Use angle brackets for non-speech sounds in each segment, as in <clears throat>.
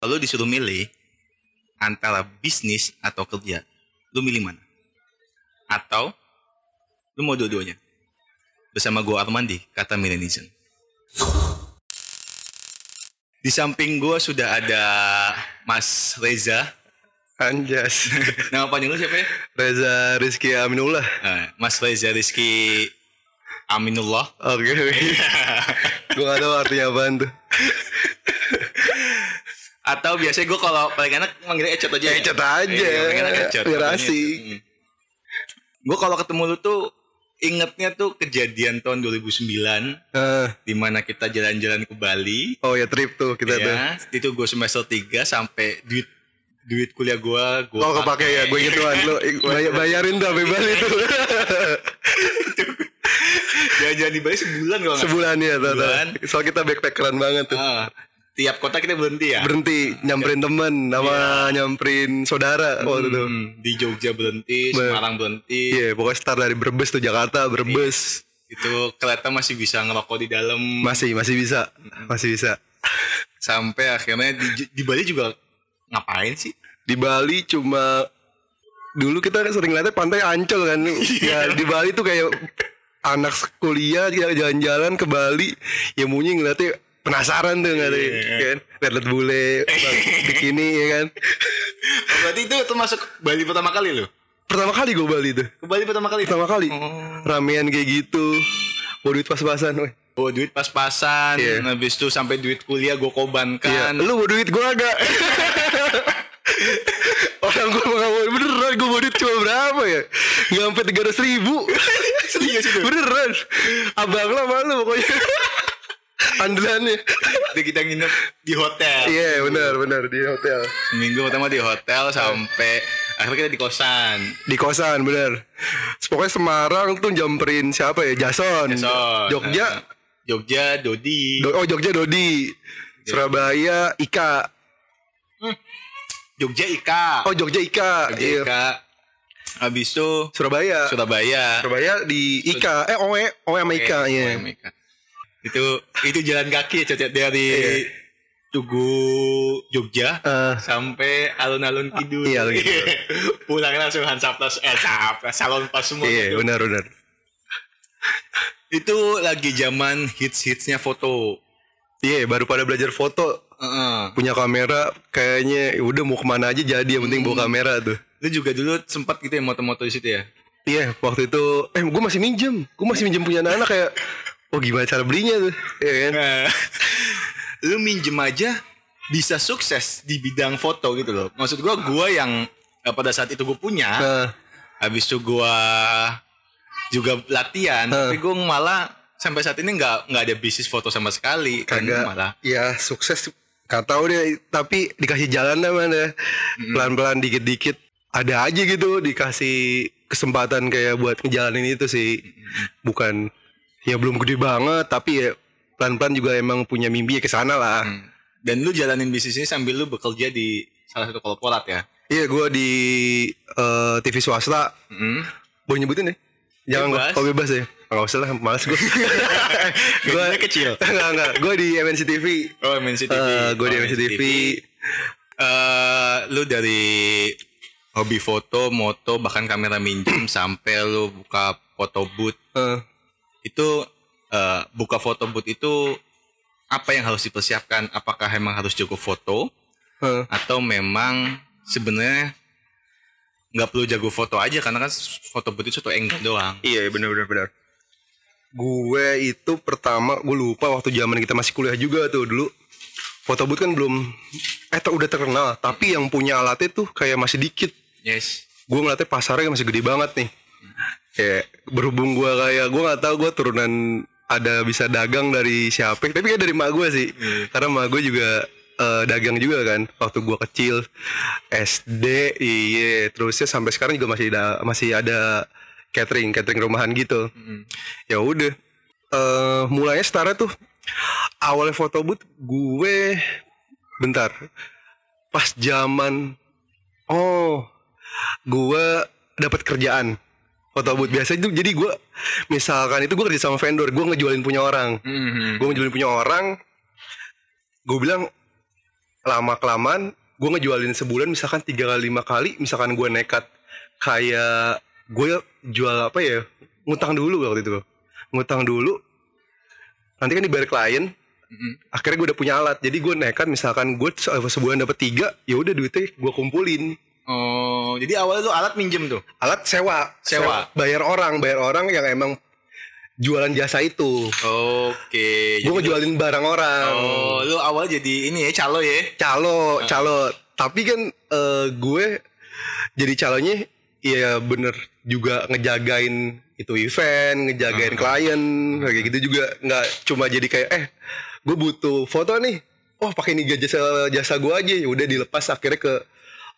Kalau disuruh milih antara bisnis atau kerja, lu milih mana? Atau lu mau dua-duanya? Bersama gue Armandi, kata Milenizen. Di samping gue sudah ada Mas Reza. Anjas. <laughs> Nama panjang lu siapa ya? Reza Rizky Aminullah. Eh, Mas Reza Rizky Aminullah. Oke. <laughs> gue gak tahu artinya apaan tuh. Atau biasanya gue kalau paling enak manggilnya Ecot aja. Ecot aja. Iya, paling enak Ecot. Biar asik. Mm. Gue kalau ketemu lu tuh ingetnya tuh kejadian tahun 2009 Eh, di mana kita jalan-jalan ke Bali. oh ya trip tuh kita tuh. ya, itu gue semester 3 sampai duit duit kuliah gue gue Oh kepake ya, gue gituan lu bay- bayarin tuh sampai Bali tuh. <laughs> jalan-jalan di Bali sebulan kalau Sebulan ya, tuh, tuh. Sebulan. Soal kita backpackeran banget tuh. Ah, tiap kota kita berhenti ya. Berhenti nyamperin temen sama nyamperin saudara waktu itu. Hmm, di Jogja berhenti, Be- Semarang berhenti. Iya, pokoknya start dari Brebes tuh Jakarta, Brebes. Itu kereta masih bisa ngerokok di dalam. Masih, masih bisa. Masih bisa. sampai akhirnya di, di Bali juga ngapain sih? Di Bali cuma dulu kita sering lihatnya pantai Ancol kan. <laughs> ya di Bali tuh kayak anak kuliah jalan-jalan ke Bali ya maunya ngeliatnya penasaran tuh nggak kan? Lihat bule <laughs> bikini ya kan? Oh, berarti itu termasuk Bali pertama kali lo? pertama kali gue Bali tuh. Ke Bali pertama kali? pertama kali. Oh. ramean kayak gitu. Mau duit pas-pasan weh. Oh duit pas-pasan, Iya. habis itu sampai duit kuliah gue Iya, kobankan. lu <laughs> mau duit gue agak Orang gue mau beneran gue mau duit cuma berapa ya? Nggak sampai tiga ratus ribu. <laughs> Serius itu? Beneran. Abang lah malu pokoknya Andalannya Itu kita nginep di hotel. Iya benar benar di hotel Minggu pertama di hotel sampai akhirnya kita di kosan. Di kosan bener Pokoknya Semarang tuh jamperin siapa ya Jason, Jason. Jogja Eh, Jogja, Dodi. Do- Oh Jogja Dodi Surabaya Ika Jogja Ika. Oh Jogja Ika Jogja Iya. Ika. Habis itu Surabaya Surabaya. Surabaya di Ika Eh Oe Oe sama Ika ya. Ika. Itu itu jalan kaki ya Cocok dari Iya. Tugu Jogja Eh. sampai alun-alun kidul. Iya, kidul. <laughs> Pulang langsung Hansaplas eh Hansaplas, salon pas semua. Iya gitu. benar benar <laughs> Itu lagi zaman hits-hitsnya foto. Iya baru pada belajar foto Heeh. Punya kamera Kayaknya ya udah mau ke mana aja jadi Yang penting bawa kamera tuh Lu juga dulu sempat gitu ya moto-moto di situ ya? Iya waktu itu Eh gue masih minjem Gue masih minjem punya anak-anak kayak Oh gimana cara belinya tuh? Iya kan? Nah, <laughs> lu minjem aja bisa sukses di bidang foto gitu loh. Maksud gua gua yang eh, pada saat itu gue punya, Nah habis itu gua juga latihan, Nah. tapi gua malah sampai saat ini nggak nggak ada bisnis foto sama sekali. Kan kagak. malah Ya sukses. Gak tau deh Tapi dikasih jalan namanya deh Pelan-pelan dikit-dikit. Ada aja gitu Dikasih kesempatan kayak buat ngejalanin itu sih. Bukan Ya belum gede banget Tapi ya Pelan-pelan juga emang punya mimpi ya ke sana lah Hmm. dan lu jalanin bisnis ini sambil lu bekerja di salah satu korporat ya. Iya gue di eh, TV swasta Hmm. Boleh nyebutin ya? Jangan Bebas. gua- Oh bebas ya? Gak usah lah, males gue <laughs> Gajinya kecil. <laughs> Enggak, enggak Gue di MNC TV Oh, MNC TV. Eh, Gue di Oh, MNC TV Eh, lu dari hobi foto, moto, bahkan kamera minjem <clears throat> sampai lu buka foto booth Eh, itu eh, buka foto booth itu apa yang harus dipersiapkan? Apakah emang harus cukup foto eh. atau memang sebenarnya nggak perlu jago foto aja karena kan foto booth itu satu angle doang. Iya benar benar benar. Gue itu pertama gue lupa waktu zaman kita masih kuliah juga tuh dulu. Foto booth kan belum eh tuh udah terkenal, tapi yang punya alatnya tuh kayak masih dikit. Yes. Gue ngeliatnya pasarnya masih gede banget nih. Kayak berhubung gue kayak gue nggak tahu gue turunan ada bisa dagang dari siapa, tapi kayak dari mak gue sih. Karena mak gue juga eh, dagang juga kan waktu gue kecil SD iya terusnya sampai sekarang juga masih ada masih ada catering catering rumahan gitu Mm. ya udah eh mulainya setara tuh awalnya foto booth gue bentar pas zaman oh gue dapat kerjaan foto booth biasa. Itu jadi gue misalkan itu gue kerja sama vendor gue ngejualin punya orang. Mhm. gue ngejualin punya orang gue bilang lama kelamaan gue ngejualin sebulan misalkan tiga kali lima kali misalkan gue nekat kayak gue jual apa ya ngutang dulu waktu itu. Ngutang dulu nanti kan dibayar klien Mm-mm. akhirnya gue udah punya alat. Jadi gue nekat misalkan gue se- sebulan dapat tiga ya udah duitnya gue kumpulin Oh, jadi awalnya lu alat minjem tuh. alat sewa. Sewa. bayar orang. Bayar orang yang emang jualan jasa itu. Oke. gue ngejualin barang orang. Oh, lu awal jadi ini ya calo ya. calo calo. Tapi kan eh, gue jadi calonnya ya bener juga ngejagain itu event ngejagain klien kayak gitu juga. Nggak cuma jadi kayak eh gue butuh foto nih. Oh pakai ini jasa jasa gue aja. Ya udah dilepas akhirnya ke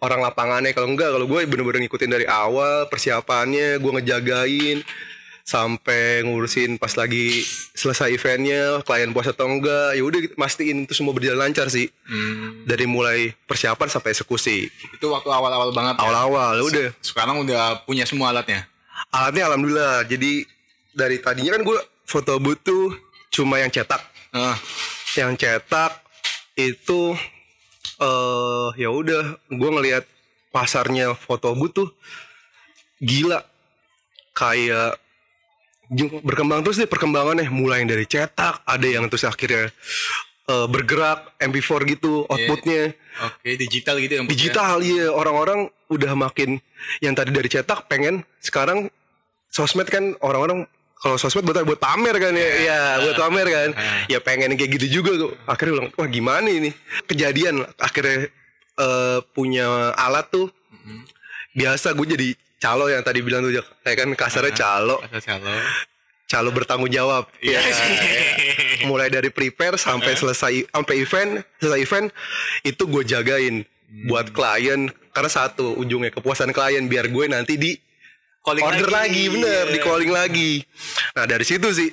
orang lapangannya. Kalau enggak kalau gue bener-bener ngikutin dari awal persiapannya gue ngejagain sampai ngurusin pas lagi selesai eventnya klien puas atau enggak ya udah gitu, mastiin itu semua berjalan lancar sih. Hmm, dari mulai persiapan sampai eksekusi. Itu waktu awal-awal banget. ya? awal-awal ya udah. Sekarang udah punya semua alatnya. alatnya alhamdulillah. Jadi dari tadinya kan gue foto booth tuh cuma yang cetak. Ah, yang cetak itu eh ya udah gue ngelihat pasarnya foto booth tuh gila. Kayak berkembang terus deh perkembangannya. Mulai dari cetak ada yang terus akhirnya eh, bergerak MP4 gitu outputnya. Oke, digital gitu yang digital iya. Orang-orang udah makin yang tadi dari cetak pengen sekarang sosmed kan orang-orang kalau sosmed buat buat pamer kan ya. Ya buat pamer kan. <laughs> Ya pengen kayak gitu juga tuh. Akhirnya bilang wah gimana ini? Kejadian akhirnya eh, punya alat tuh. Biasa gue jadi calo yang tadi bilang tuh kayak kan kasarnya calo. Calo. calo bertanggung jawab. Iya. Ya, <laughs> mulai dari prepare sampai selesai sampai event selesai event itu gue jagain buat klien. Karena satu ujungnya kepuasan klien biar gue nanti di Calling order lagi, bener Iya. di calling lagi. Nah dari situ sih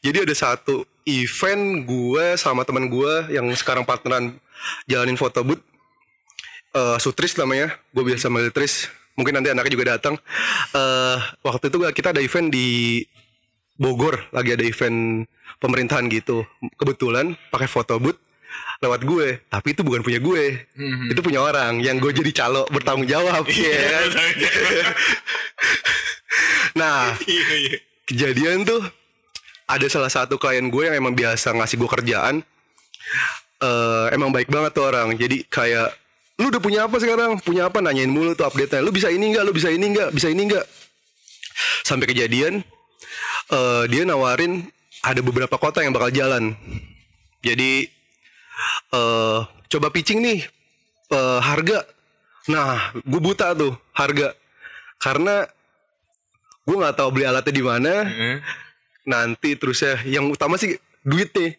jadi ada satu event gue sama teman gue yang sekarang partneran jalanin foto booth. Eh Sutris namanya gue biasa manggil Tris. Mungkin nanti anaknya juga datang. Eh waktu itu kita ada event di Bogor lagi ada event pemerintahan gitu. Kebetulan pakai foto booth lewat gue. Tapi itu bukan punya gue. Mhm. itu punya orang yang gue jadi calo bertanggung jawab ya kan? <laughs> nah Iya, iya. kejadian tuh ada salah satu klien gue yang emang biasa ngasih gue kerjaan. Eh emang baik banget tuh orang. Jadi kayak lu udah punya apa sekarang? Punya apa? Nanyain mulu tuh update nya lu bisa ini enggak lu bisa ini enggak bisa ini enggak sampai kejadian eh dia nawarin ada beberapa kota yang bakal jalan. Jadi eh coba pitching nih eh, harga. Nah gue buta tuh harga. Karena gue nggak tahu beli alatnya di mana. Hmm. nanti terusnya yang utama sih duit nih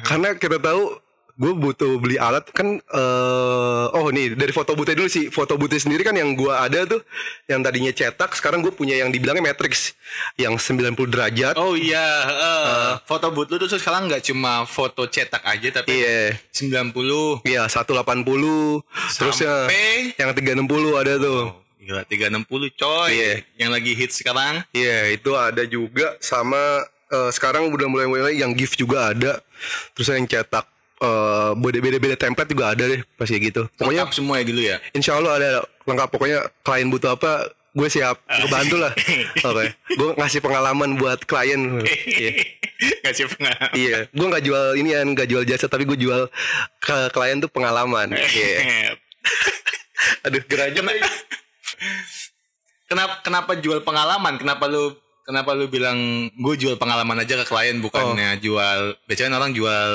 karena kita tahu gue butuh beli alat kan eh oh nih dari foto boothnya dulu sih. Foto boothnya sendiri kan yang gue ada tuh yang tadinya cetak sekarang gue punya yang dibilangnya matrix. Yang 90 derajat. Oh iya, eh, foto booth lu tuh sekarang nggak cuma foto cetak aja tapi iya. 90 iya 180 terusnya sampai? yang 360 ada tuh. Gila 360 coy. Iya. Yang lagi hit sekarang. Iya itu ada juga sama eh, sekarang udah mulai mulai yang gift juga ada. Terus yang cetak eh beda beda beda template juga ada deh pasti gitu. Pokoknya Lengkap semua ya dulu ya. insya Allah ada lengkap. Pokoknya klien butuh apa gue siap. Ngebantu lah. <laughs> Oke. Gue ngasih pengalaman buat klien. Iya. <laughs> Kasih pengalaman. iya. Gue nggak jual ini ya nggak jual jasa tapi gue jual ke klien tuh pengalaman. <laughs> Iya. Aduh gerajak kenapa kenapa jual pengalaman? Kenapa lu kenapa lu bilang gue jual pengalaman aja ke klien bukannya Oh. jual biasanya orang jual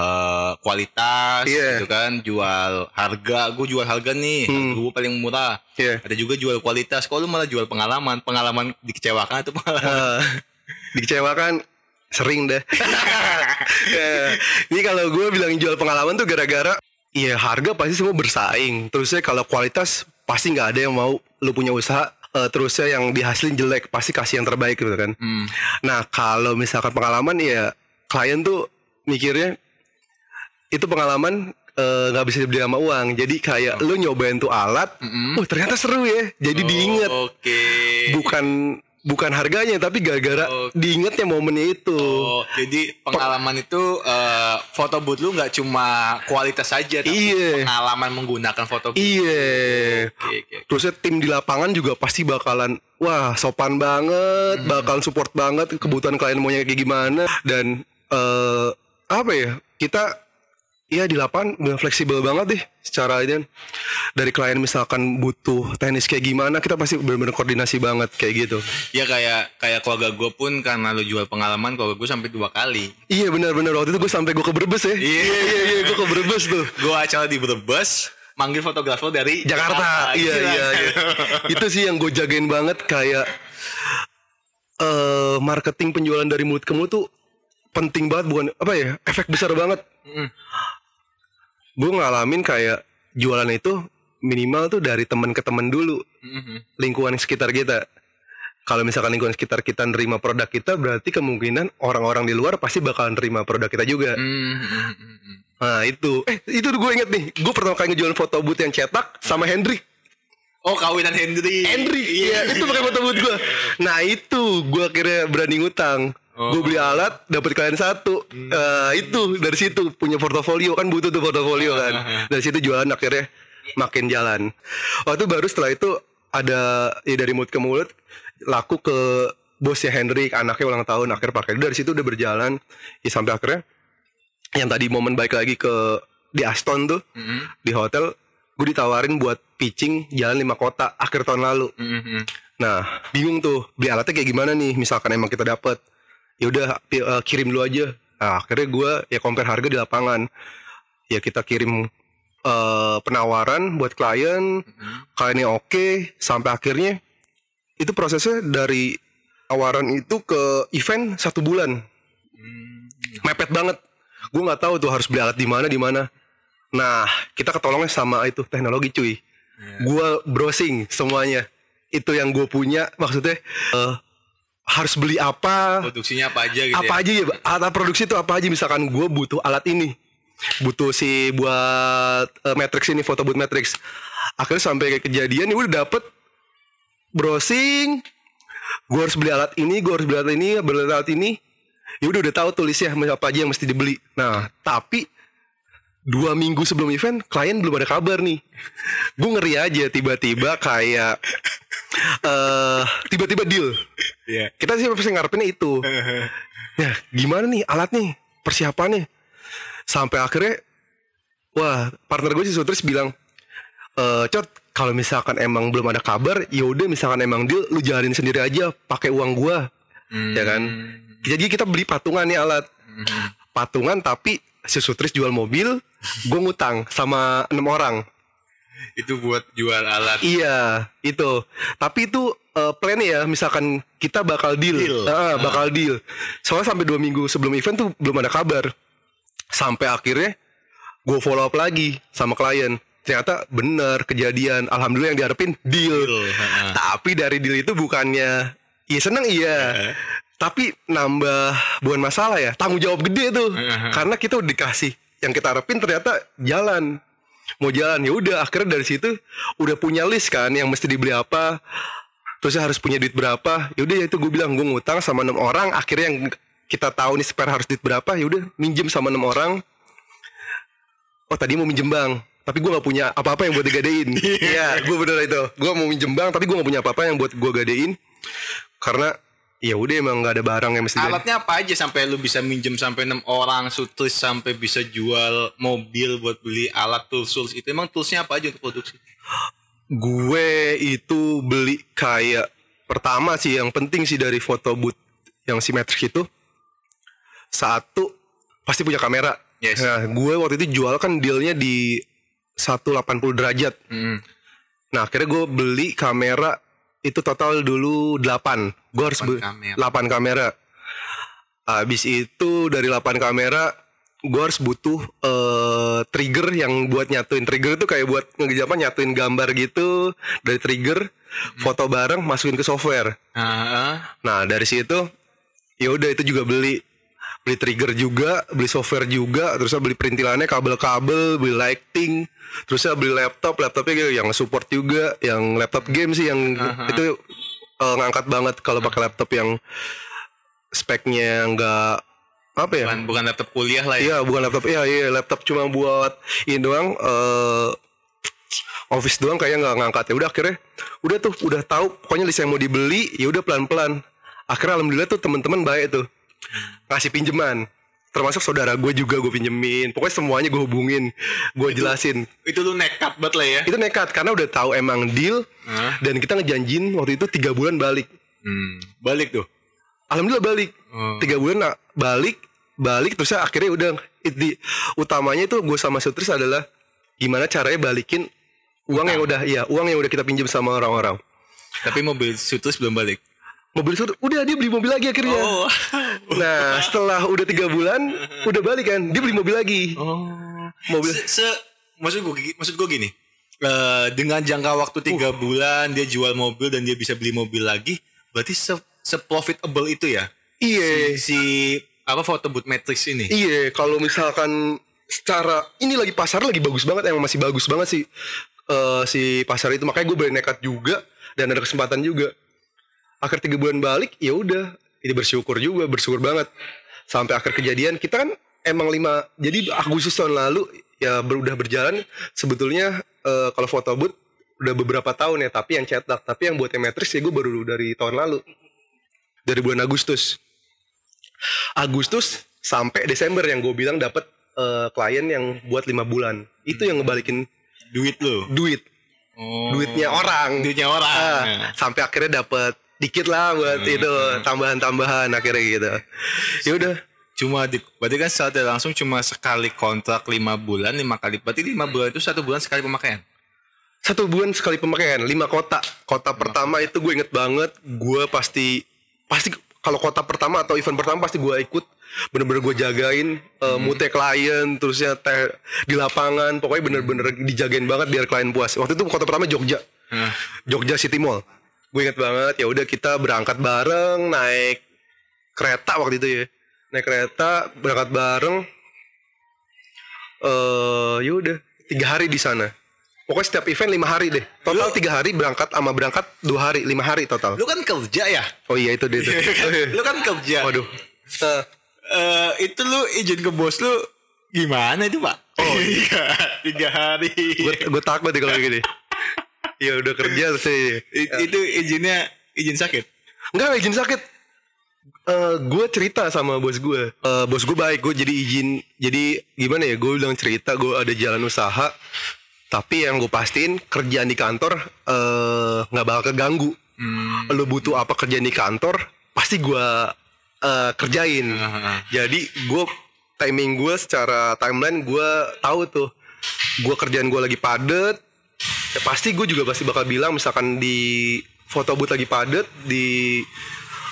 eh, kualitas Iya. gitu kan, jual harga. Gue jual harga nih, Hmm. gue paling murah. Iya. Ada juga jual kualitas. Kalau lu malah jual pengalaman, pengalaman dikecewakan itu pengalaman. Eh, dikecewakan sering deh. <laughs> Ya, Ini kalau gue bilang jual pengalaman tuh gara-gara Iya harga pasti semua bersaing. Terusnya kalau kualitas pasti nggak ada yang mau lu punya usaha. eh, terusnya yang dihasilin jelek pasti kasih yang terbaik gitu kan. Hmm. Nah kalau misalkan pengalaman ya klien tuh mikirnya itu pengalaman eh, nggak bisa dibeli sama uang. Jadi kayak lu nyobain tuh alat, oh ternyata seru ya. Jadi diinget Oke. bukan bukan harganya tapi gara-gara Oh. diingetnya momennya itu. Oh, jadi pengalaman itu eh, foto booth lu nggak cuma kualitas saja tapi Iya. pengalaman menggunakan foto booth. Iya. Oke, oke. Terusnya tim di lapangan juga pasti bakalan wah sopan banget, bakalan support banget kebutuhan klien maunya kayak gimana dan eh apa ya kita ya di lapangan udah fleksibel banget deh secara ini dari klien misalkan butuh teknis kayak gimana kita pasti benar-benar koordinasi banget kayak gitu. Ya kayak kayak keluarga gue pun karena lu jual pengalaman keluarga gue sampai dua kali. Iya benar-benar waktu itu gue sampai gue ke Brebes ya. Iya. iya iya, iya gue ke Brebes tuh. Gue acara di Brebes manggil fotografer dari Jakarta. Iya Gila. iya iya. <laughs> Itu sih yang gue jagain banget kayak eh marketing penjualan dari mulut ke mulut tuh penting banget bukan apa ya efek besar banget. Gue ngalamin kayak jualan itu minimal tuh dari teman ke teman dulu Mhm. lingkungan sekitar kita. Kalau misalkan lingkungan sekitar kita nerima produk kita berarti kemungkinan orang-orang di luar pasti bakalan nerima produk kita juga. Mhm, mhm, mhm. Nah itu, eh itu gue inget nih, gue pertama kali ngejualan foto booth yang cetak sama Hendrik. Oh kawinan Hendry. Hendrik, iya itu pakai foto booth gue. Nah itu gue akhirnya berani ngutang. Gue beli alat, dapat klien satu. Eh, itu dari situ punya portofolio kan butuh tuh portofolio kan. <laughs> Dari situ jualan akhirnya makin jalan. Waktu baru setelah itu ada ya dari mulut ke mulut laku ke bosnya Hendrik, anaknya ulang tahun akhir pakai. Dari situ udah berjalan ya sampai akhirnya yang tadi momen baik lagi ke di Aston tuh Mhm, di hotel gue ditawarin buat pitching jalan lima kota akhir tahun lalu mhm. nah bingung tuh beli alatnya kayak gimana nih misalkan emang kita dapet ya udah pi- eh, kirim dulu aja. Nah, akhirnya gue ya compare harga di lapangan. Ya kita kirim eh, penawaran buat klien. Kliennya oke sampai akhirnya itu prosesnya dari tawaran itu ke event satu bulan. Mepet banget. Gue nggak tahu tuh harus beli alat di mana di mana. Nah kita ketolongnya sama itu teknologi cuy. Gue browsing semuanya. Itu yang gue punya maksudnya eh, harus beli apa? Produksinya apa aja gitu apa ya? aja ya alat produksi itu apa aja? Misalkan gue butuh alat ini. Butuh si buat eh, matrix ini foto buat matrix. Akhirnya sampai kayak kejadian ini udah dapet browsing. Gue harus beli alat ini gue harus beli alat ini beli alat ini. Ya udah udah tahu tulisnya apa aja yang mesti dibeli. Nah tapi dua minggu sebelum event klien belum ada kabar nih. Gue ngeri aja tiba-tiba kayak eh tiba-tiba deal. Iya. kita sih pasti ngarepinnya itu. Ya <laughs> gimana nih alat nih persiapannya? Sampai akhirnya wah partner gue si Sutris bilang eh cot kalau misalkan emang belum ada kabar ya udah misalkan emang deal lu jalanin sendiri aja pakai uang gua. Ya kan? Jadi kita beli patungan nih alat. Patungan tapi si Sutris jual mobil gue ngutang sama enam orang Itu buat jual alat. Iya, itu. Tapi itu eh, plan ya, misalkan kita bakal deal, Deal. Ah, bakal deal. Soalnya sampai dua minggu sebelum event tuh belum ada kabar. Sampai akhirnya gue follow up lagi sama klien. Ternyata bener kejadian. Alhamdulillah yang diharapin deal. Deal. Tapi dari deal itu bukannya, iya seneng iya. Tapi nambah bukan masalah ya, tanggung jawab gede tuh. Karena kita udah dikasih yang kita harapin ternyata jalan. Mau jalan ya udah akhirnya dari situ udah punya list kan yang mesti dibeli apa terusnya harus punya duit berapa. Ya udah ya itu gue bilang gue ngutang sama enam orang akhirnya yang kita tahu nih spare harus duit berapa ya udah minjem sama enam orang. Oh tadi mau minjem bang tapi gue nggak punya apa-apa yang buat digadein. <laughs> Iya. Gue bener itu. Gue mau minjem bang tapi gue nggak punya apa-apa yang buat gue gadein. Karena ya udah emang nggak ada barang yang mesti. Alatnya apa aja sampai lu bisa minjem sampai enam orang, sutris sampai bisa jual mobil buat beli alat tools tools itu emang toolsnya apa aja untuk produksi? Gue itu beli kayak pertama sih yang penting sih dari foto booth yang simetris itu satu pasti punya kamera. Yes. Nah, gue waktu itu jual kan dealnya di 180 derajat. Hmm. Nah, akhirnya gue beli kamera itu total dulu 8. Gue harus beli kamera. 8 kamera. Habis itu dari 8 kamera gue harus butuh eh, trigger yang buat nyatuin trigger itu kayak buat ngejapa nyatuin gambar gitu dari trigger foto bareng masukin ke software. Ah, Nah dari situ ya udah itu juga beli beli trigger juga, beli software juga, terusnya beli perintilannya kabel-kabel, beli lighting, terusnya beli laptop, laptopnya gitu yang support juga, yang laptop game sih yang itu eh, ngangkat banget kalau pakai laptop yang speknya nggak apa ya? Bukan, bukan laptop kuliah lah ya. Iya bukan laptop Iya iya laptop cuma buat ini doang eh Office doang kayak nggak ngangkat ya udah akhirnya udah tuh udah tahu pokoknya list yang mau dibeli ya udah pelan pelan akhirnya alhamdulillah tuh teman-teman baik tuh ngasih pinjaman termasuk saudara gue juga gue pinjemin pokoknya semuanya gue hubungin gue jelasin Itu lu nekat banget lah ya. itu nekat karena udah tahu emang deal Hah? dan kita ngejanjin waktu itu tiga bulan balik Hmm, balik tuh. alhamdulillah balik Oh. tiga bulan nah, balik balik terus akhirnya udah it- di, utamanya itu gue sama Sutris adalah gimana caranya balikin uang yang udah iya uang yang udah kita pinjam sama orang-orang Tapi mobil Sutus belum balik. Mobil Sutris udah dia beli mobil lagi akhirnya Oh. nah setelah udah tiga bulan udah balik kan dia beli mobil lagi Oh. mobil Se, se- maksud gue maksud gue gini. eh, dengan jangka waktu tiga Uh. bulan dia jual mobil dan dia bisa beli mobil lagi, berarti se, se profitable itu ya. iya Si apa foto boot matrix ini. Iya, kalau misalkan secara ini lagi pasar lagi bagus banget, emang masih bagus banget sih eh, si pasar itu. Makanya gue berani nekat juga dan ada kesempatan juga. Akhir tiga bulan balik, ya udah, ini bersyukur juga, bersyukur banget. Sampai akhir kejadian kita kan emang lima, jadi Agustus tahun lalu ya ber, udah berjalan. Sebetulnya eh, kalau foto booth udah beberapa tahun ya, tapi yang cetak, tapi yang buat matrix ya gue baru dari tahun lalu, dari bulan Agustus. Agustus sampai Desember yang gue bilang dapat eh, klien yang buat lima bulan itu yang ngebalikin Duit lu. duit Oh. duitnya orang Duitnya orang. Ya. sampai akhirnya dapat dikit lah buat itu tambahan-tambahan akhirnya gitu. Ya udah. Cuma di, berarti kan secara tidak langsung cuma sekali kontrak lima bulan lima kali. Berarti lima bulan itu satu bulan sekali pemakaian. satu bulan sekali pemakaian lima kota. Kota pertama itu gue inget banget gue pasti pasti kalau kota pertama atau event pertama pasti gue ikut. Bener-bener gue jagain eh, mute klien terusnya teh di lapangan pokoknya bener-bener dijagain banget biar klien puas. Waktu itu kota pertama Jogja. Hah. Jogja City Mall gue inget banget ya udah kita berangkat bareng naik kereta waktu itu ya. Naik kereta berangkat bareng. Eh ya udah tiga hari di sana. Pokoknya setiap event lima hari deh. Total tiga hari berangkat sama berangkat dua hari lima hari total. Lu kan kerja ya? oh iya itu deh itu <laughs> lu kan kerja. waduh. Eh, Eh, itu lu izin ke bos lu gimana itu pak? Oh. <laughs> Iya tiga hari. gue takut deh kalau gini ya udah kerja <laughs> terus ya. I- itu izinnya izin sakit. Enggak izin sakit. Eh gue cerita sama bos gue. Eh bos gue baik, gue jadi izin. Jadi gimana ya? Gue bilang cerita, gue ada jalan usaha. Tapi yang gue pastiin kerjaan di kantor eh nggak bakal keganggu. Lo butuh apa kerjaan di kantor, pasti gue eh, kerjain. Jadi gue timing gue secara timeline gue tahu tuh. Gue kerjaan gue lagi padet. Ya pasti gue juga pasti bakal bilang misalkan di foto booth lagi padet, di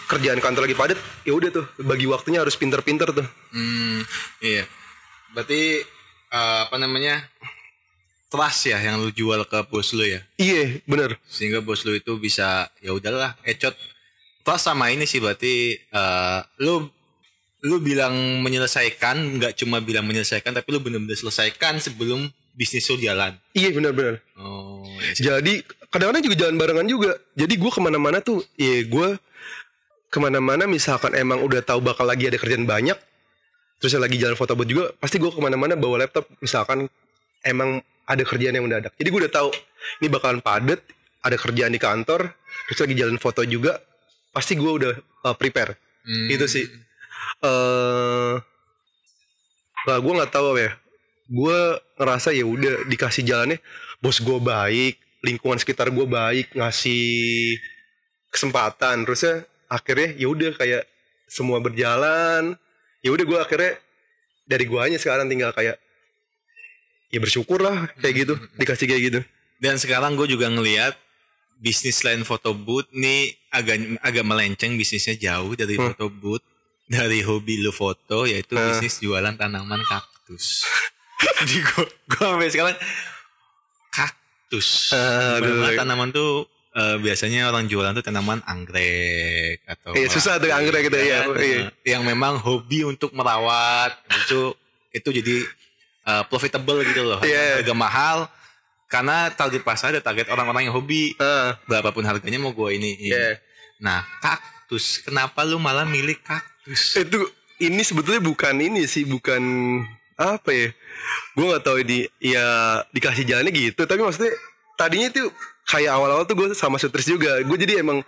kerjaan kantor lagi padet, ya udah tuh bagi waktunya harus pinter-pinter tuh. Hmm, iya. Berarti eh, apa namanya? Trust ya yang lu jual ke bos lu ya. Iya, bener. Sehingga bos lu itu bisa ya udahlah, ecot. Trust sama ini sih berarti eh, lu lu bilang menyelesaikan, nggak cuma bilang menyelesaikan tapi lu bener-bener selesaikan sebelum bisnis lu jalan. Iya bener-bener. Oh, iya. Jadi kadang-kadang juga jalan barengan juga. Jadi gue ke mana-mana tuh, ya gue ke mana-mana misalkan emang udah tahu bakal lagi ada kerjaan banyak, terus lagi jalan foto booth juga, pasti gue ke mana-mana bawa laptop. Misalkan emang ada kerjaan yang mendadak. Jadi gue udah tahu ini bakalan padet, ada kerjaan di kantor, terus lagi jalan foto juga, pasti gue udah uh, prepare. Hmm. Itu sih. Eh, lah gue nggak tahu ya. Gue ngerasa ya udah dikasih jalannya, bos gue baik, lingkungan sekitar gue baik, ngasih kesempatan. Terusnya akhirnya ya udah kayak semua berjalan. Ya udah gue akhirnya dari guanya sekarang tinggal kayak ya bersyukur lah kayak gitu dikasih kayak gitu. Dan sekarang gue juga ngelihat bisnis lain foto booth nih agak agak melenceng bisnisnya jauh dari Hmm. foto booth dari hobi lu foto yaitu Nah. bisnis jualan tanaman kaktus. <laughs> Jadi gue gue sampai sekarang kaktus. Aduh. Di mana tanaman tuh eh, biasanya orang jualan tuh tanaman anggrek atau Iya, susah tuh anggrek gitu, iya, kan? iya. yang memang hobi untuk merawat itu itu jadi eh, profitable gitu loh Iya. harga mahal karena target pasar ada target orang-orang yang hobi Ah, berapapun harganya mau gue ini, ini. Iya. nah kaktus kenapa lu malah milih kaktus itu ini sebetulnya bukan ini sih bukan apa ya? Gue nggak tahu ini ya dikasih jalannya gitu. Tapi maksudnya tadinya itu kayak awal-awal tuh gue sama Sutris juga. Gue jadi emang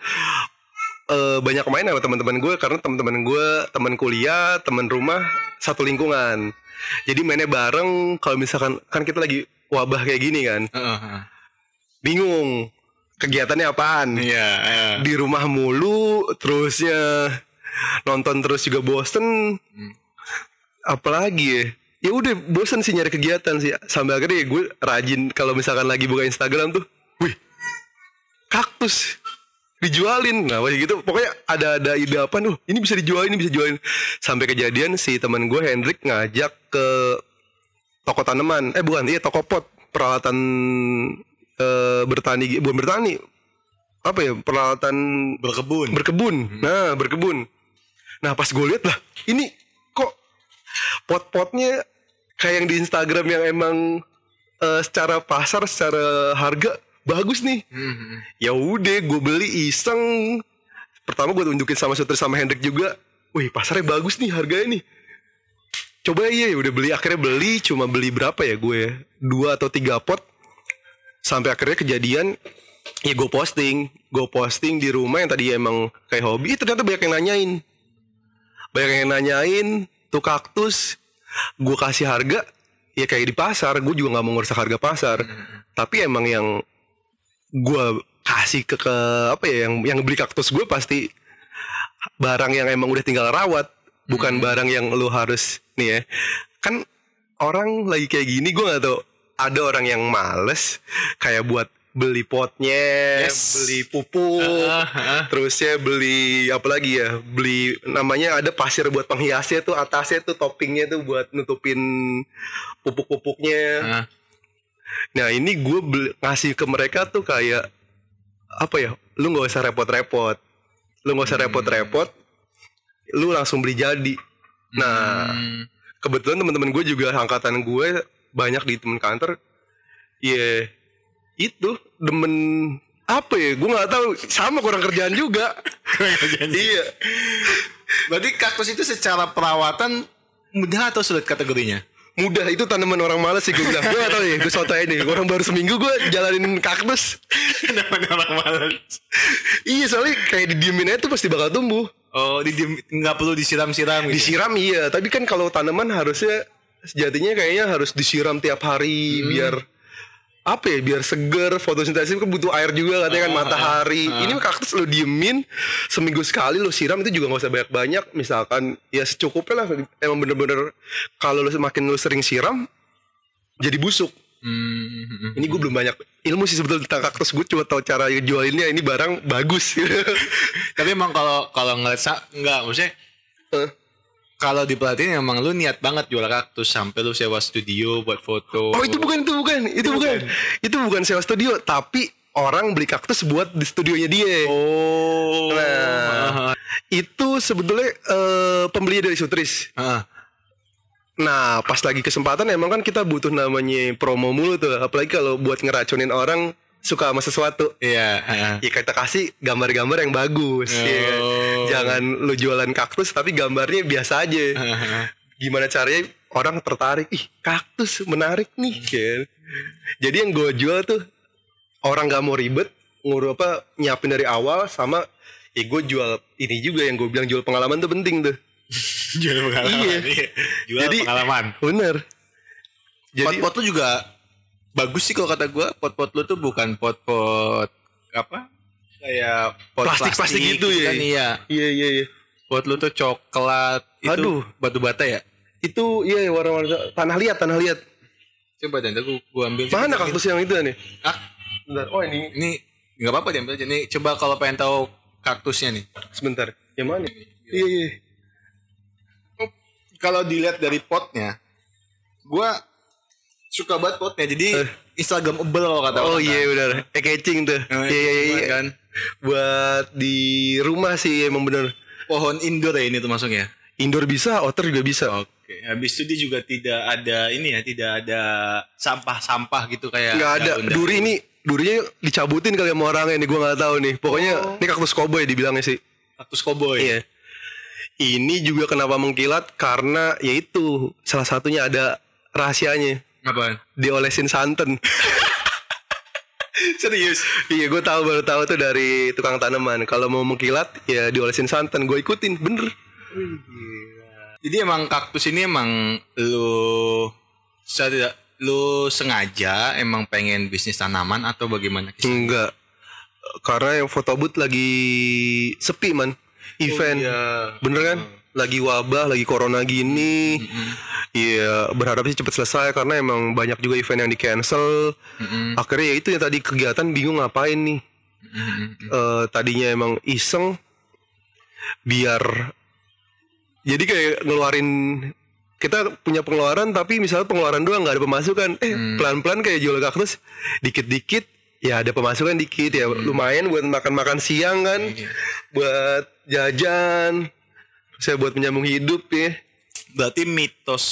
eh, banyak main sama teman-teman gue karena teman-teman gue teman kuliah teman rumah satu lingkungan. Jadi mainnya bareng. Kalau misalkan kan kita lagi wabah kayak gini kan. Bingung kegiatannya apaan? Iya, iya. di rumah mulu terusnya nonton terus juga bosen. Apalagi ya ya udah bosen sih nyari kegiatan sih. Sampai akhirnya ya gue rajin kalau misalkan lagi buka Instagram tuh. Wih kaktus. Dijualin. Nah kayak gitu. Pokoknya ada ada ide apa tuh ini bisa dijual ini bisa jualin sampai kejadian si teman gue Hendrik ngajak ke toko tanaman. Eh bukan iya toko pot. Peralatan eh, bertani bukan bertani. Apa ya? Peralatan Berkebun. berkebun. Nah berkebun. Nah pas gue lihat lah ini kok pot-potnya kayak yang di Instagram yang emang eh, secara pasar secara harga bagus nih. Mhm. ya udah gue beli iseng. Pertama gue tunjukin sama Sutri sama Hendrik juga. Wih pasarnya bagus nih harganya nih. Coba iya ya udah beli. Akhirnya beli cuma beli berapa ya gue dua atau tiga pot. Sampai akhirnya kejadian ya gue posting. Gue posting di rumah yang tadi emang kayak hobi. Ternyata banyak yang nanyain. Banyak yang nanyain tuh kaktus gue kasih harga ya kayak di pasar gue juga nggak mau ngerusak harga pasar. Tapi emang yang gue kasih ke, ke apa ya yang yang beli kaktus gue pasti barang yang emang udah tinggal rawat bukan barang yang lu harus nih ya. Kan orang lagi kayak gini gue nggak tahu ada orang yang males kayak buat beli potnya Yes. beli pupuk Ah, ah. terusnya beli apa lagi ya beli namanya ada pasir buat penghiasnya tuh atasnya tuh toppingnya tuh buat nutupin pupuk-pupuknya Ah. Nah ini gue beli- ngasih ke mereka tuh kayak apa ya? Lu nggak usah repot-repot, lu nggak usah Hmm. repot-repot, lu langsung beli jadi. Nah Hmm. kebetulan teman-teman gue juga angkatan gue banyak di temen kantor, ya itu demen apa ya? Gue nggak tahu sama <laughs> kurang kerjaan juga. iya. Berarti kaktus itu secara perawatan mudah atau sulit kategorinya? Mudah itu tanaman orang males sih gue bilang. Gue gak tau ya, gue soto ini. Orang baru seminggu gue jalanin kaktus. <laughs> Kenapa orang malas? Iya soalnya kayak didiemin aja tuh pasti bakal tumbuh. Oh, di nggak perlu disiram-siram gitu. Disiram iya, tapi kan kalau tanaman harusnya sejatinya kayaknya harus disiram tiap hari biar apa ya biar seger fotosintesis kan butuh air juga katanya kan matahari. ini kaktus lo diemin seminggu sekali lo siram itu juga nggak usah banyak banyak misalkan ya secukupnya lah emang bener-bener kalau lo semakin lo sering siram jadi busuk. Hmm. ini gue belum banyak ilmu sih sebetulnya tentang kaktus gue cuma tahu cara jualinnya ini barang bagus. <laughs> Tapi emang kalau kalau sa- nggak maksudnya Eh. Kalau diperhatiin emang lu niat banget jual kaktus sampai lu sewa studio buat foto. Oh itu bukan itu bukan itu bukan itu bukan sewa studio tapi orang beli kaktus buat di studionya dia. Oh. Nah itu sebetulnya eh, pembeli dari Sutris. Ah. Nah pas lagi kesempatan emang kan kita butuh namanya promo mulu tuh apalagi kalau buat ngeracunin orang suka sama sesuatu. Iya. ah. Ya kita kasih gambar-gambar yang bagus. ya kan? Oh. Jangan lu jualan kaktus tapi gambarnya biasa aja. Ah. gimana caranya orang tertarik ih kaktus menarik nih kan jadi yang gue jual tuh orang nggak mau ribet ngurus apa nyiapin dari awal sama ya gue jual ini juga yang gue bilang jual pengalaman tuh penting tuh <laughs> Jual pengalaman. Iya. Jual Jadi- pengalaman. bener jadi Pot-pot lu juga bagus sih kalau kata gua. Pot-pot lu tuh bukan pot-pot apa? Kayak pot Plastik-plastik gitu ya? Kan iya. iya iya iya Pot lu tuh coklat itu Aduh. batu bata ya? itu iya warna-warna tanah liat tanah liat Coba dan gua, gua ambil. mana kaktus yang itu nih Ah, Bentar. oh ini ini nggak apa-apa diambil aja. Nih coba kalau pengen tahu kaktusnya nih. sebentar yang mana iya iya Kalau dilihat dari potnya, gua suka banget potnya. Jadi Instagramable kalau kata oh iya benar eh catching tuh Nah, iya iya iya kan. buat di rumah sih emang bener Pohon indoor ya ini tuh masuknya. Indoor bisa, outer juga bisa. Oke, habis itu dia juga tidak ada ini ya, tidak ada sampah-sampah gitu kayak Nggak ada. Duri ini, durinya dicabutin kali sama orangnya nih, gue nggak tahu nih. Pokoknya Oh. ini kaktus koboi dibilangnya sih. kaktus koboi. Iya. ini juga kenapa mengkilat karena yaitu salah satunya ada rahasianya Apaan? diolesin santan. <laughs> Serius? iya gue tahu baru tahu tuh dari tukang tanaman. Kalau mau mengkilat ya diolesin santan. Gue ikutin bener. Jadi emang kaktus ini emang lu saya tidak lu sengaja emang pengen bisnis tanaman atau bagaimana? Enggak. Karena yang foto booth lagi sepi man. Event. iya. Bener kan? Lagi wabah, lagi corona gini. Iya, berharap sih cepet selesai karena emang banyak juga event yang di cancel. Akhirnya ya itu yang tadi kegiatan bingung ngapain nih. Eh, tadinya emang iseng biar jadi kayak ngeluarin kita punya pengeluaran tapi misalnya pengeluaran doang nggak ada pemasukan. Eh pelan-pelan kayak jual kaktus dikit-dikit ya ada pemasukan dikit ya lumayan buat makan-makan siang kan buat jajan saya buat menyambung hidup ya Berarti mitos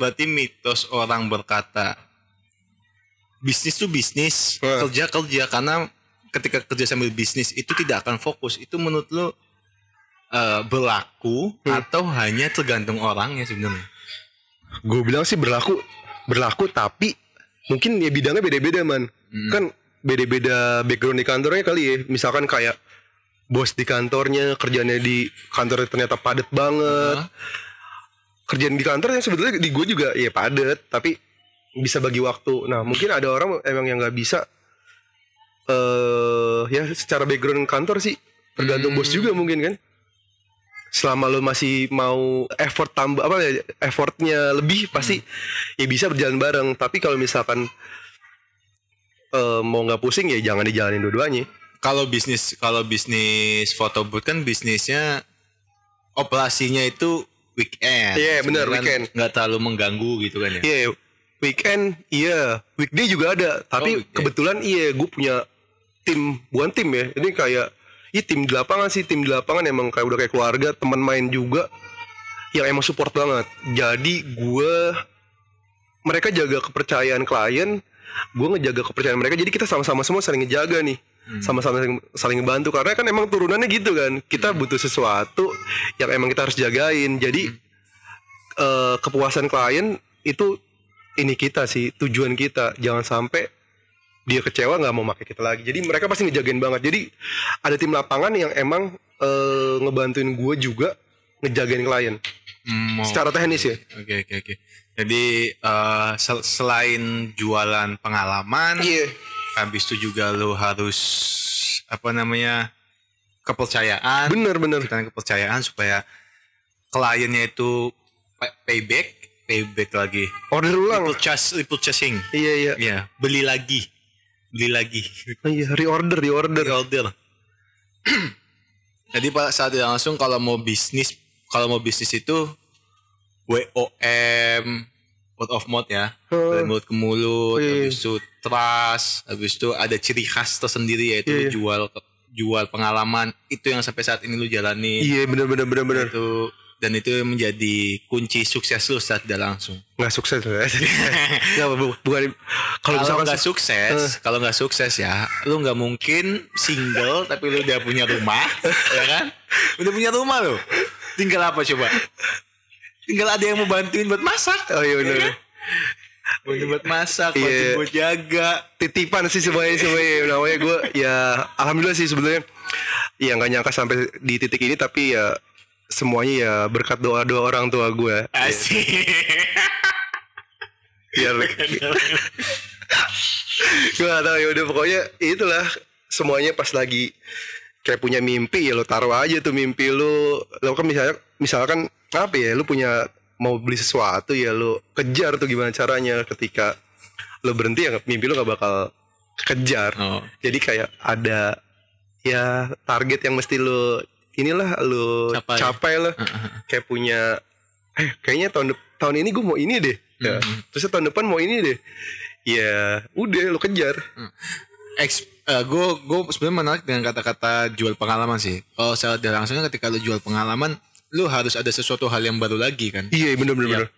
berarti mitos orang berkata bisnis tuh bisnis, Wah. kerja kerja karena ketika kerja sambil bisnis itu tidak akan fokus. Itu menurut lu eh, berlaku atau hanya tergantung orangnya sebenarnya? gue bilang sih berlaku berlaku tapi mungkin ya bidangnya beda-beda man kan beda-beda background di kantornya kali ya misalkan kayak bos di kantornya kerjanya di kantor ternyata padat banget. Hah? kerjaan di kantor yang sebetulnya di gue juga ya padat tapi bisa bagi waktu. Nah mungkin ada orang emang yang nggak bisa eh ya secara background kantor sih tergantung bos juga mungkin kan. Selama lo masih mau effort tambah apa ya effortnya lebih pasti ya bisa berjalan bareng. Tapi kalau misalkan eh, mau nggak pusing ya jangan dijalanin dua-duanya Kalau bisnis kalau bisnis foto booth kan bisnisnya operasinya itu weekend. Iya, benar, Sebenarnya kan weekend. Nggak terlalu mengganggu gitu kan ya. Iya, weekend iya, weekday juga ada. Tapi Oh, weekday. kebetulan iya, gue punya tim, bukan tim ya. Ini kayak, iya tim di lapangan sih, tim di lapangan emang kayak udah kayak keluarga, teman main juga, yang emang support banget. Jadi gue, mereka jaga kepercayaan klien, gue ngejaga kepercayaan mereka. Jadi kita sama-sama semua saling ngejaga nih, sama-sama saling, saling ngebantu. Karena kan emang turunannya gitu kan, kita butuh sesuatu yang emang kita harus jagain. Jadi eh, kepuasan klien itu ini kita sih tujuan kita. Jangan sampai dia kecewa nggak mau pakai kita lagi. Jadi mereka pasti ngejagain banget. Jadi ada tim lapangan yang emang eh, ngebantuin gue juga ngejagain klien. Hmm, secara teknis ya. Oke oke oke. Jadi eh, sel- selain jualan pengalaman, iya habis itu juga lo harus apa namanya kepercayaan, bener bener. Kepercayaan supaya kliennya itu pay- payback, payback lagi, order ulang. Purchase, repurchasing, iya iya. Ya beli lagi, beli lagi, <laughs> iya reorder reorder. Order. <clears throat> Jadi pada saat langsung kalau mau bisnis, kalau mau bisnis itu WOM, word of mouth ya, Oh. dari mulut ke mulut, Iya. habis itu trust, habis itu ada ciri khas tersendiri yaitu lu Iya. jual jual pengalaman itu yang sampai saat ini lu jalani iya bener bener bener bener itu dan itu yang menjadi kunci sukses lu saat tidak langsung. nggak sukses nggak <laughs> bu- bukan kalau misalkan nggak sukses, kalau nggak sukses ya, lu nggak mungkin single <laughs> tapi lu udah punya rumah, ya kan? Udah punya rumah lu. Tinggal apa coba? Tinggal ada yang mau bantuin buat masak. oh iya bener Bantuin buat masak, Iya. bantuin buat jaga. titipan sih semuanya semuanya namanya gue ya alhamdulillah sih sebenarnya ya nggak nyangka sampai di titik ini tapi ya semuanya ya berkat doa doa orang tua gue Asik. <laughs> biar <laughs> gue gak tahu ya udah pokoknya itulah semuanya pas lagi kayak punya mimpi ya lo taruh aja tuh mimpi lu lo kan misalnya misalkan apa ya lu punya mau beli sesuatu ya lo kejar tuh gimana caranya ketika lo berhenti ya mimpi lo gak bakal kejar Oh. jadi kayak ada ya target yang mesti lo inilah lo Capai. capai, lah. Kayak punya eh kayaknya tahun tahun ini gue mau ini deh. Ya. terus tahun depan mau ini deh. Ya udah lo kejar Ex, gue gue sebenarnya menarik dengan kata-kata jual pengalaman sih. Kalau secara tidak langsungnya ketika lu jual pengalaman, lu harus ada sesuatu hal yang baru lagi kan. iya bener bener, Iya. bener.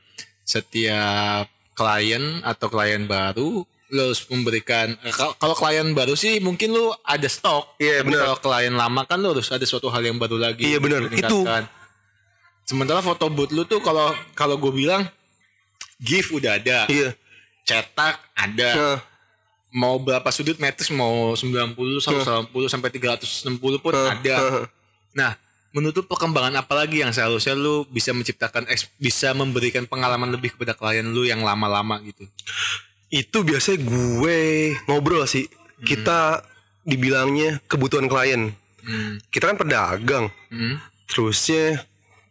setiap klien atau klien baru lo harus memberikan eh, kalau klien baru sih mungkin lo ada stok Iya, benar. kalau klien lama kan lo harus ada suatu hal yang baru lagi Iya, benar. meningkatkan. Sementara foto booth lu tuh kalau kalau gue bilang GIF udah ada, Iya. cetak ada, Nah, mau berapa sudut metris mau 90, 180 sampai 360 pun ada. Nah, menurut lu perkembangan apa lagi yang seharusnya lu bisa menciptakan bisa memberikan pengalaman lebih kepada klien lu yang lama-lama gitu. itu biasanya gue ngobrol sih. Kita dibilangnya kebutuhan klien. Hmm. Kita kan pedagang. Hmm. Terusnya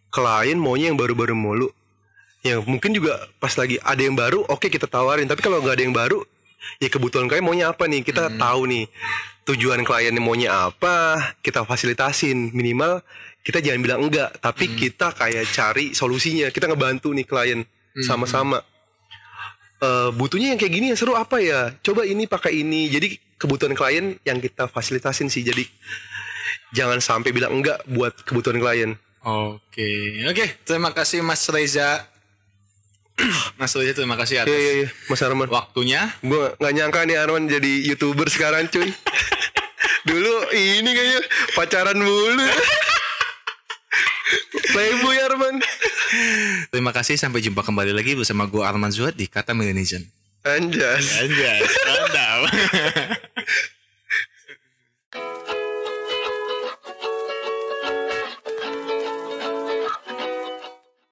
klien maunya yang baru-baru mulu. Ya mungkin juga pas lagi ada yang baru, oke kita tawarin. Tapi kalau nggak ada yang baru, ya kebutuhan klien maunya apa nih? Kita tahu nih tujuan klien maunya apa, kita fasilitasin minimal kita jangan bilang enggak, tapi kita kayak cari solusinya. Kita ngebantu nih klien sama-sama. Eh, butuhnya yang kayak gini yang seru apa ya? Coba ini pakai ini. Jadi kebutuhan klien yang kita fasilitasin sih. Jadi jangan sampai bilang enggak buat kebutuhan klien. Oke, oke. Terima kasih Mas Reza. <clears throat> Mas Reza terima kasih atas Iya iya iya Mas Arman waktunya. Gue gak nyangka nih Arman jadi youtuber sekarang cuy <laughs> Dulu ini kayaknya pacaran mulu Playboy Arman Terima kasih sampai jumpa kembali lagi bersama gue Arman Zuhad di Kata Melanesian. Anjas Anjas, mantap. <laughs>